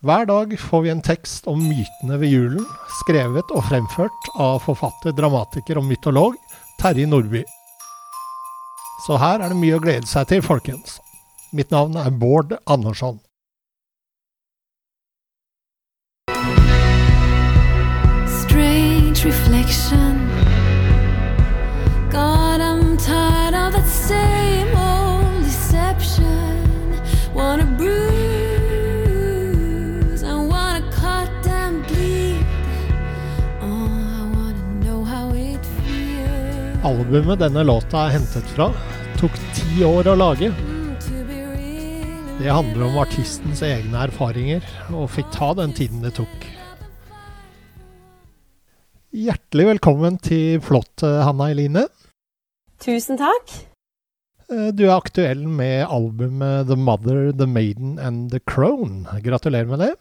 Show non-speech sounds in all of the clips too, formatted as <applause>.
Hver dag får vi en tekst om mytene ved julen, skrevet og fremført av forfatter, dramatiker og mytolog Terje Nordby. Så her er det mye å glede seg til, folkens. Mitt navn er Bård Andersson. Strange reflection. God, I'm tired of that same Albumet denne låta er hentet fra, tok ti år å lage. Det handler om artistens egne erfaringer, og fikk ta den tiden det tok. Hjertelig velkommen til Flott, eh, Hanna Eline. Tusen takk. Eh, Du er aktuell med albumet The Mother, The Maiden and The Crone'. Gratulerer med det.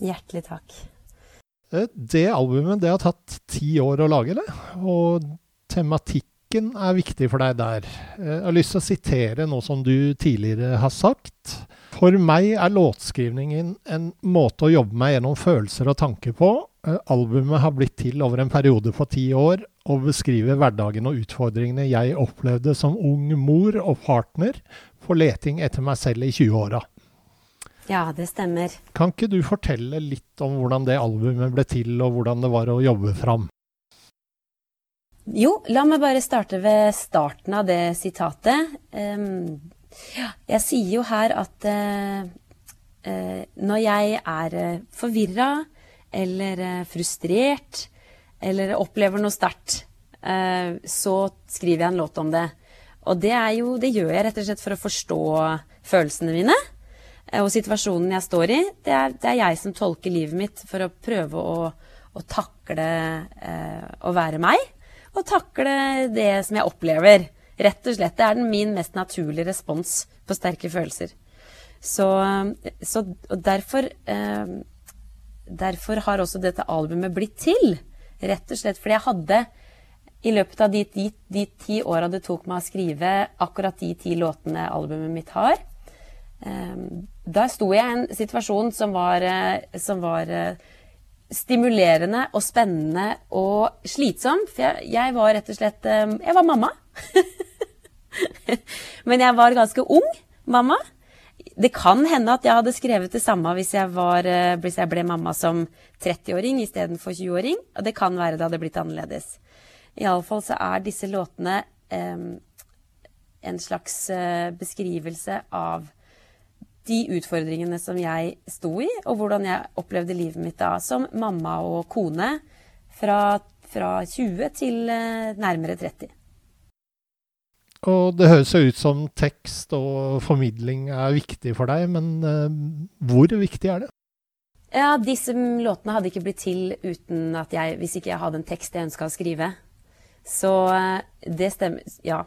Hjertelig takk. Eh, Det albumet det har tatt ti år å lage, det. Og tematikken er viktig for deg der. Eh, Jeg har lyst til å sitere noe som du tidligere har sagt. For meg er låtskrivningen en måte å jobbe meg gjennom følelser og tanker på. Eh, Albumet har blitt til over en periode på ti år, og beskriver hverdagen og utfordringene jeg opplevde som ung mor og partner på leting etter meg selv i 20-åra. Ja, det stemmer. Kan ikke du fortelle litt om hvordan det albumet ble til, og hvordan det var å jobbe fram? Jo, la meg bare starte ved starten av det sitatet. Jeg sier jo her at eh, eh, når jeg er uh, forvirra eller eh, frustrert eller opplever noe sterkt, eh, så skriver jeg en låt om det. Og det, jo, det gjør jeg rett og slett for å forstå følelsene mine eh, og situasjonen jeg står i. Det er, det er jeg som tolker livet mitt for å prøve å, å takle eh, å være meg. Og takle det som jeg opplever. Rett og slett. Det er den min mest naturlige respons på sterke følelser. Så, så og derfor eh, Derfor har også dette albumet blitt til. Rett og slett fordi jeg hadde i løpet av de, de, de ti åra det tok meg å skrive akkurat de ti låtene albumet mitt har, eh, da sto jeg i en situasjon som var, eh, som var eh, stimulerende og spennende og slitsom. For jeg, jeg var rett og slett eh, Jeg var mamma. <laughs> Men jeg var ganske ung mamma. Det kan hende at jeg hadde skrevet det samme hvis jeg, var, eh, hvis jeg ble mamma som 30-åring istedenfor 20-åring. Og det kan være det hadde blitt annerledes. Iallfall så er disse låtene eh, en slags eh, beskrivelse av de utfordringene som jeg sto i, og hvordan jeg opplevde livet mitt da som mamma og kone fra, fra 20 til eh, nærmere 30. Og det høres jo ut som tekst og formidling er viktig for deg, men eh, hvor viktig er det? Ja, disse låtene hadde ikke blitt til uten at jeg, hvis ikke jeg hadde en tekst jeg ønska å skrive. Så eh, det stemmer Ja,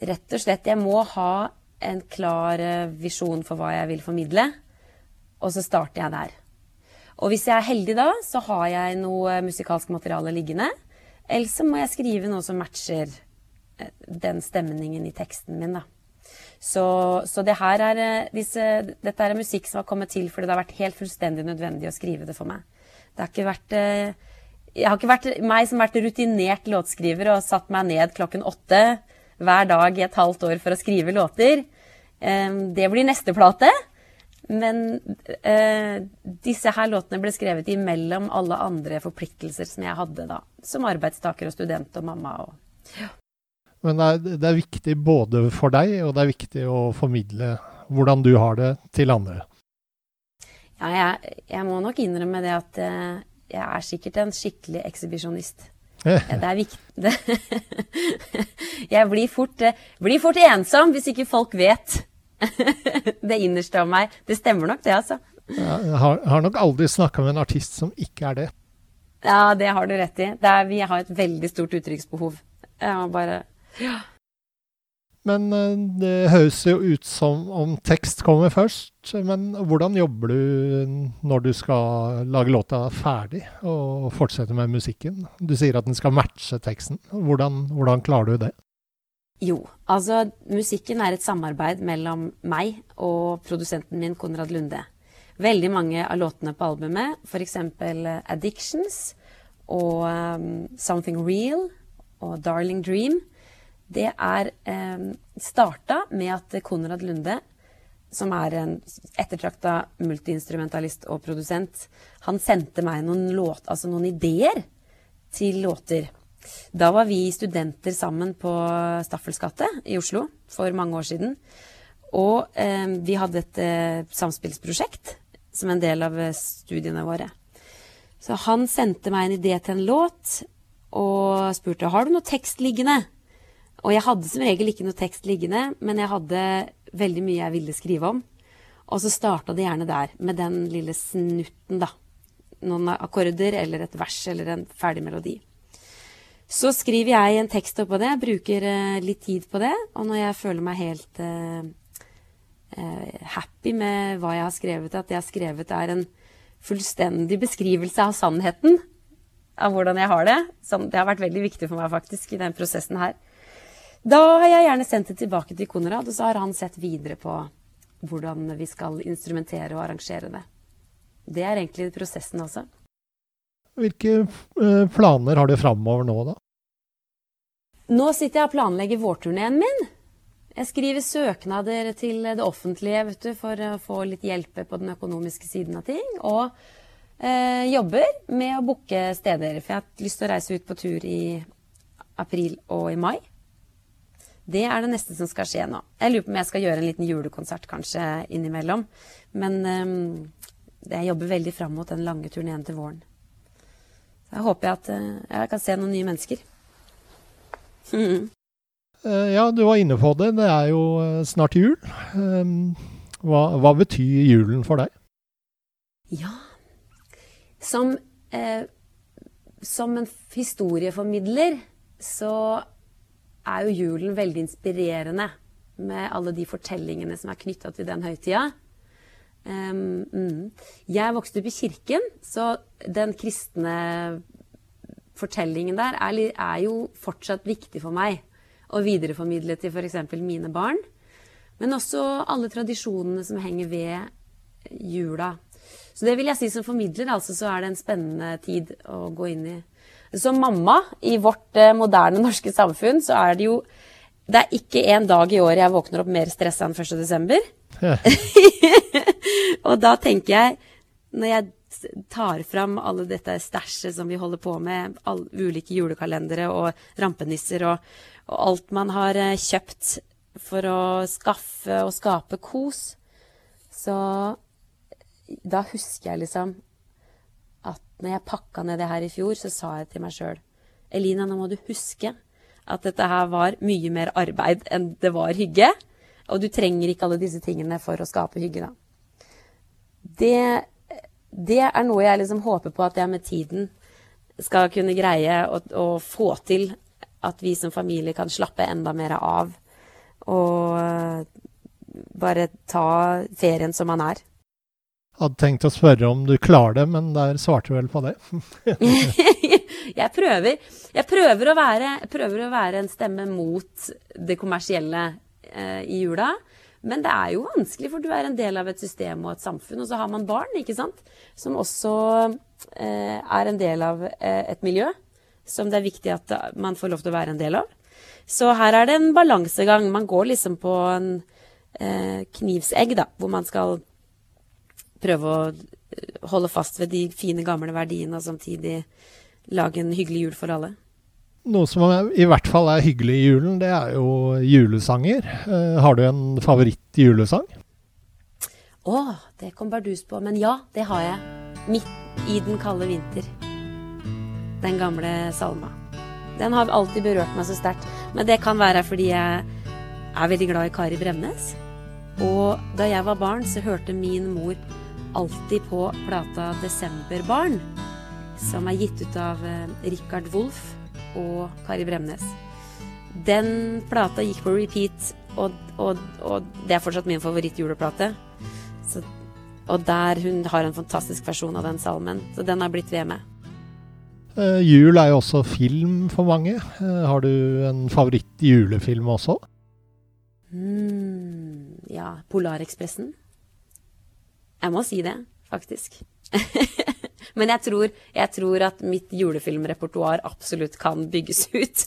rett og slett. Jeg må ha en klar eh, visjon for hva jeg vil formidle, og så starter jeg der. Og hvis jeg er heldig da, så har jeg noe musikalsk materiale liggende. Eller så må jeg skrive noe som matcher eh, den stemningen i teksten min, da. Så, så det her er, eh, disse, dette er musikk som har kommet til fordi det har vært helt fullstendig nødvendig å skrive det for meg. Det har ikke vært Jeg har ikke vært meg som har vært rutinert låtskriver og satt meg ned klokken åtte hver dag i et halvt år for å skrive låter. Eh, Det blir neste plate. Men eh, disse her låtene ble skrevet imellom alle andre forpliktelser som jeg hadde da. Som arbeidstaker og student og mamma. Og Men det er, det er viktig både for deg, og det er viktig å formidle hvordan du har det, til andre. ja, jeg, jeg må nok innrømme det at eh, jeg er sikkert en skikkelig ekshibisjonist. Ja, Det er viktig <laughs> Jeg blir fort, eh, blir fort ensom hvis ikke folk vet <laughs> det innerste av meg. Det stemmer nok, det, altså. Jeg har, har nok aldri snakka med en artist som ikke er det. Ja, det har du rett i. Det er, vi har et veldig stort uttrykksbehov. Ja, bare Men eh, det høres jo ut som om tekst kommer først. Men hvordan jobber du når du skal lage låta ferdig og fortsette med musikken? Du sier at den skal matche teksten. Hvordan, hvordan klarer du det? Jo, altså musikken er et samarbeid mellom meg og produsenten min Konrad Lunde. Veldig mange av låtene på albumet, f.eks. Addictions og um, Something Real og Darling Dream, det er um, starta med at Konrad Lunde, som er en ettertrakta multiinstrumentalist og produsent, han sendte meg noen, låt, altså noen ideer til låter. Da var vi studenter sammen på Staffels gate i Oslo for mange år siden. Og eh, vi hadde et eh, samspillsprosjekt som en del av eh, studiene våre. Så han sendte meg en idé til en låt og spurte har du noe tekst liggende. Og jeg hadde som regel ikke noe tekst liggende, men jeg hadde veldig mye jeg ville skrive om. Og så starta det gjerne der, med den lille snutten, da. Noen akkorder eller et vers eller en ferdig melodi. Så skriver jeg en tekst oppå det, bruker eh, litt tid på det. Og når jeg føler meg helt eh, eh, happy med hva jeg har skrevet, at det jeg har skrevet er en fullstendig beskrivelse av sannheten, av hvordan jeg har det, det har vært veldig viktig for meg faktisk i den prosessen her, da har jeg gjerne sendt det tilbake til Konrad, og så har han sett videre på hvordan vi skal instrumentere og arrangere det. Det er egentlig prosessen også. Hvilke eh, planer har du framover nå, da? Nå sitter jeg og planlegger vårturneen min. Jeg skriver søknader til det offentlige vet du, for å få litt hjelp på den økonomiske siden av ting. Og eh, jobber med å booke steder, for jeg har lyst til å reise ut på tur i april og i mai. Det er det neste som skal skje nå. Jeg lurer på om jeg skal gjøre en liten julekonsert kanskje innimellom. Men eh, jeg jobber veldig fram mot den lange turneen til våren. Jeg håper jeg at eh, jeg kan se noen nye mennesker. Mhm. Eh, Ja, du var inne på det. Det er jo eh, snart jul. Um, Hva, hva betyr julen for deg? Ja Som, eh, som en historieformidler så er jo julen veldig inspirerende med alle de fortellingene som er knytta til den høytida. Um, mm. Jeg vokste opp i kirken, så den kristne fortellingen der er, er jo fortsatt viktig for meg å videreformidle til f.eks. mine barn. Men også alle tradisjonene som henger ved jula. Så det vil jeg si som formidler, altså, så er det en spennende tid å gå inn i. Som mamma i vårt eh, moderne norske samfunn, så er det jo Det er ikke en dag i året jeg våkner opp mer stressa enn 1. desember. <laughs> Og da tenker jeg, når jeg tar fram alle dette stæsjet som vi holder på med, all, ulike julekalendere og rampenisser og, og alt man har eh, kjøpt for å skaffe og skape kos, så da husker jeg liksom at når jeg pakka ned det her i fjor, så sa jeg til meg sjøl Elina, nå må du huske at dette her var mye mer arbeid enn det var hygge. Og du trenger ikke alle disse tingene for å skape hygge, da. Det, det er noe jeg liksom håper på at jeg med tiden skal kunne greie å, å få til. At vi som familie kan slappe enda mer av. Og bare ta ferien som man er. Hadde tenkt å spørre om du klarer det, men der svarte du vel på det. <laughs> <laughs> jeg prøver, jeg prøver, å være, prøver å være en stemme mot det kommersielle eh, i jula. Men det er jo vanskelig, for du er en del av et system og et samfunn. Og så har man barn, ikke sant, som også eh, er en del av eh, et miljø som det er viktig at man får lov til å være en del av. Så her er det en balansegang. Man går liksom på en eh, knivsegg, da, hvor man skal prøve å eh, holde fast ved de fine, gamle verdiene og samtidig lage en hyggelig jul for alle. Noe som i hvert fall er hyggelig i julen, det er jo julesanger. Eh, har du en favoritt-julesang? oh, det kom bardus på. Men ja, det har jeg. Midt i den kalde vinter. Den gamle salma. Den har alltid berørt meg så sterkt. Men det kan være fordi jeg er veldig glad i Kari Bremnes. Og da jeg var barn, så hørte min mor alltid på plata 'Desemberbarn'. Som er gitt ut av eh, Richard Wolff og Kari Bremnes. Den plata gikk på repeat, og, og, og det er fortsatt min favorittjuleplate. Så, og der hun har en fantastisk versjon av den salmen, så den har blitt ved med. Eh, jul er jo også film for mange. Eh, har du en favoritt-julefilm også? Mm, ja, Polarekspressen. Jeg må si det, faktisk. <laughs> Men jeg tror, jeg tror at mitt julefilmrepertoar absolutt kan bygges ut.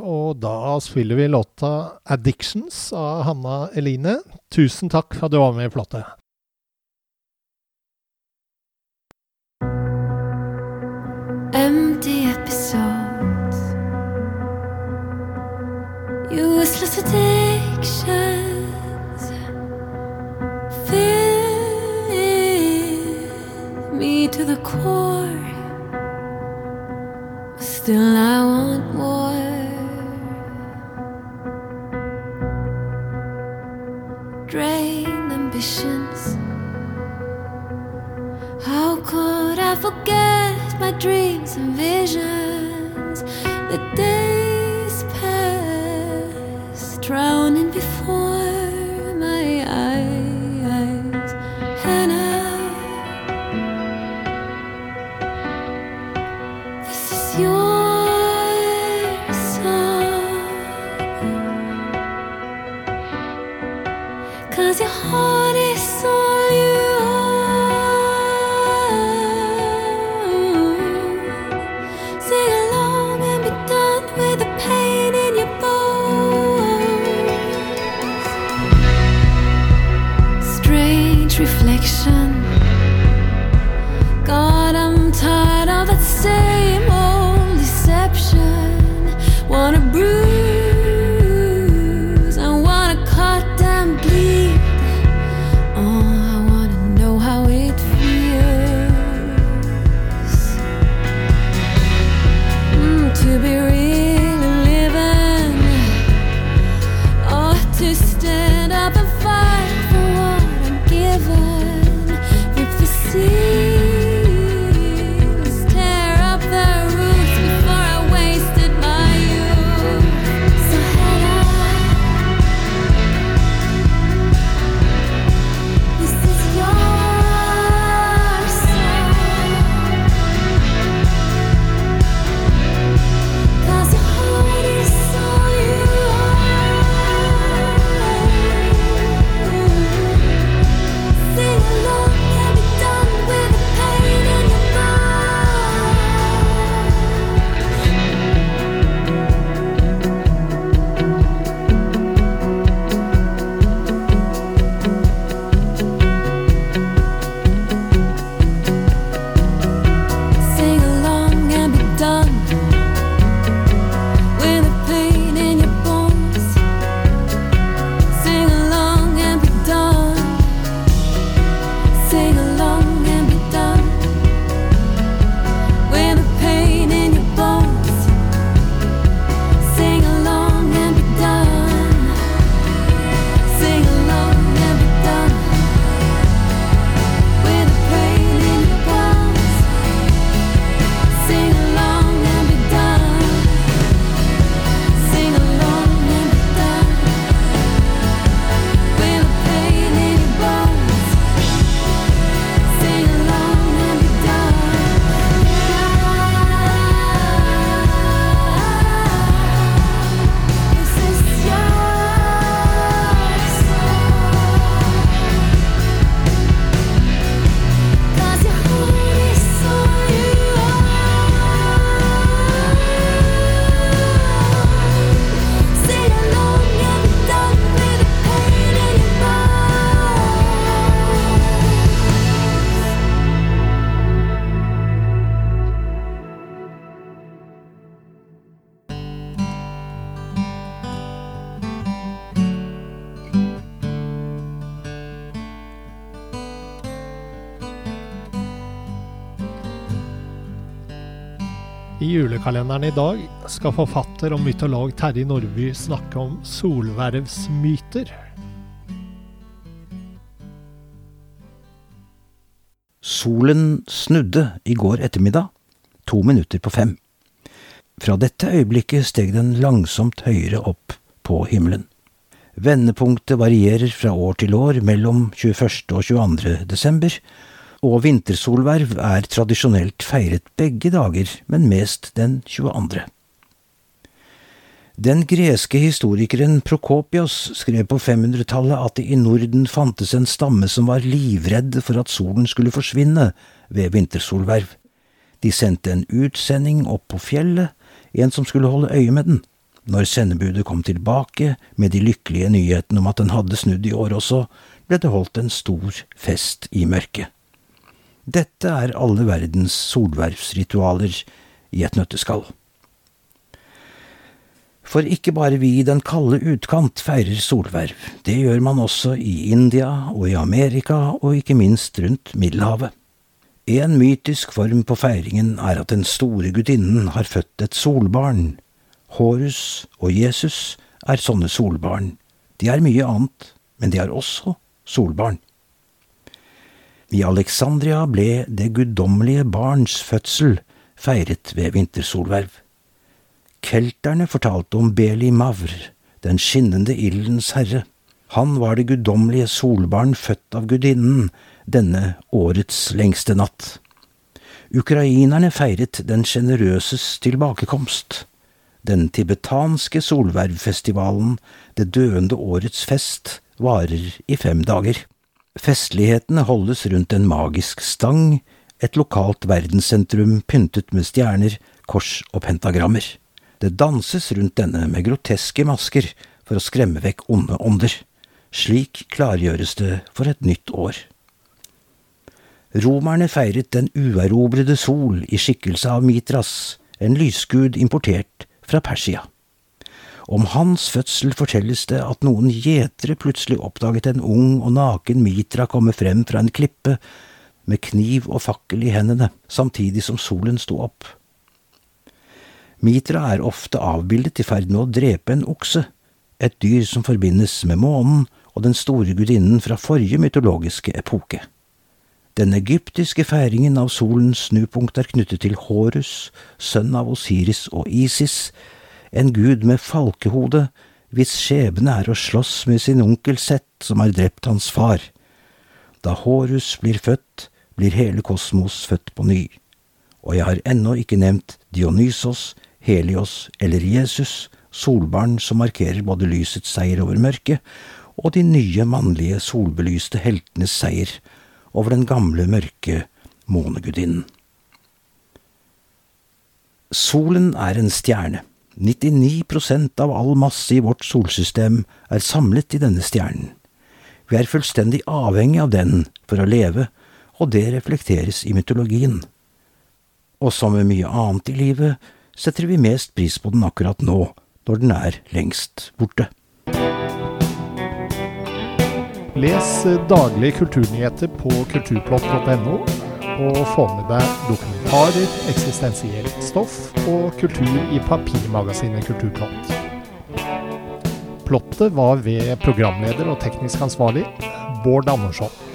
Og da spiller vi låta 'Addictions' av Hanna Eline. Tusen takk for at du var med i plata. Empty episodes, useless addictions, to the core. Still, I want more. Drained ambitions. How could I forget my dreams and visions? The days I julekalenderen i dag skal forfatter og mytolog Terje Nordby snakke om solvervsmyter. Solen snudde i går ettermiddag, to minutter på fem. Fra dette øyeblikket steg den langsomt høyere opp på himmelen. Vendepunktet varierer fra år til år mellom 21. og 22. desember, og vintersolverv er tradisjonelt feiret begge dager, men mest den 22. Den greske historikeren Prokopios skrev på 500-tallet at det i Norden fantes en stamme som var livredd for at solen skulle forsvinne ved vintersolverv. De sendte en utsending opp på fjellet, en som skulle holde øye med den. Når sendebudet kom tilbake med de lykkelige nyhetene om at den hadde snudd i år også, ble det holdt en stor fest i mørket. Dette er alle verdens solvervsritualer i et nøtteskall. For ikke bare vi i den kalde utkant feirer solverv, det gjør man også i India og i Amerika og ikke minst rundt Middelhavet. En mytisk form på feiringen er at den store gudinnen har født et solbarn. Horus og Jesus er sånne solbarn. De er mye annet, men de er også solbarn. I Alexandria ble det guddommelige barns fødsel feiret ved vintersolverv. Kelterne fortalte om Beli Mavr, den skinnende ildens herre. Han var det guddommelige solbarn født av gudinnen, denne årets lengste natt. Ukrainerne feiret den sjenerøses tilbakekomst. Den tibetanske solvervfestivalen, det døende årets fest, varer i fem dager. Festlighetene holdes rundt en magisk stang, et lokalt verdenssentrum pyntet med stjerner, kors og pentagrammer. Det danses rundt denne med groteske masker for å skremme vekk onde ånder. Slik klargjøres det for et nytt år. Romerne feiret den uerobrede sol i skikkelse av Mitras, en lysgud importert fra Persia. Om hans fødsel fortelles det at noen gjetere plutselig oppdaget en ung og naken Mitra komme frem fra en klippe med kniv og fakkel i hendene, samtidig som solen sto opp. Mitra er ofte avbildet i ferd med å drepe en okse, et dyr som forbindes med månen og den store gudinnen fra forrige mytologiske epoke. Den egyptiske feiringen av solens snupunkt er knyttet til Horus, sønn av Osiris og Isis, en gud med falkehode, hvis skjebne er å slåss med sin onkel Sett, som har drept hans far. Da Horus blir født, blir hele kosmos født på ny. Og jeg har ennå ikke nevnt Dionysos, Helios eller Jesus, solbarn som markerer både lysets seier over mørket og de nye mannlige solbelyste heltenes seier over den gamle, mørke månegudinnen. Solen er en stjerne. 99% av all masse i vårt solsystem er samlet i denne stjernen. Vi er fullstendig avhengig av den for å leve, og det reflekteres i mytologien. Og som med mye annet i livet, setter vi mest pris på den akkurat nå, når den er lengst borte. Les daglige kulturnyheter på kulturplott.no, og få med deg dokumentarer, eksistensielt stoff og kultur i papirmagasinet Kulturplott. Plottet var ved programleder og teknisk ansvarlig Bård Andersson.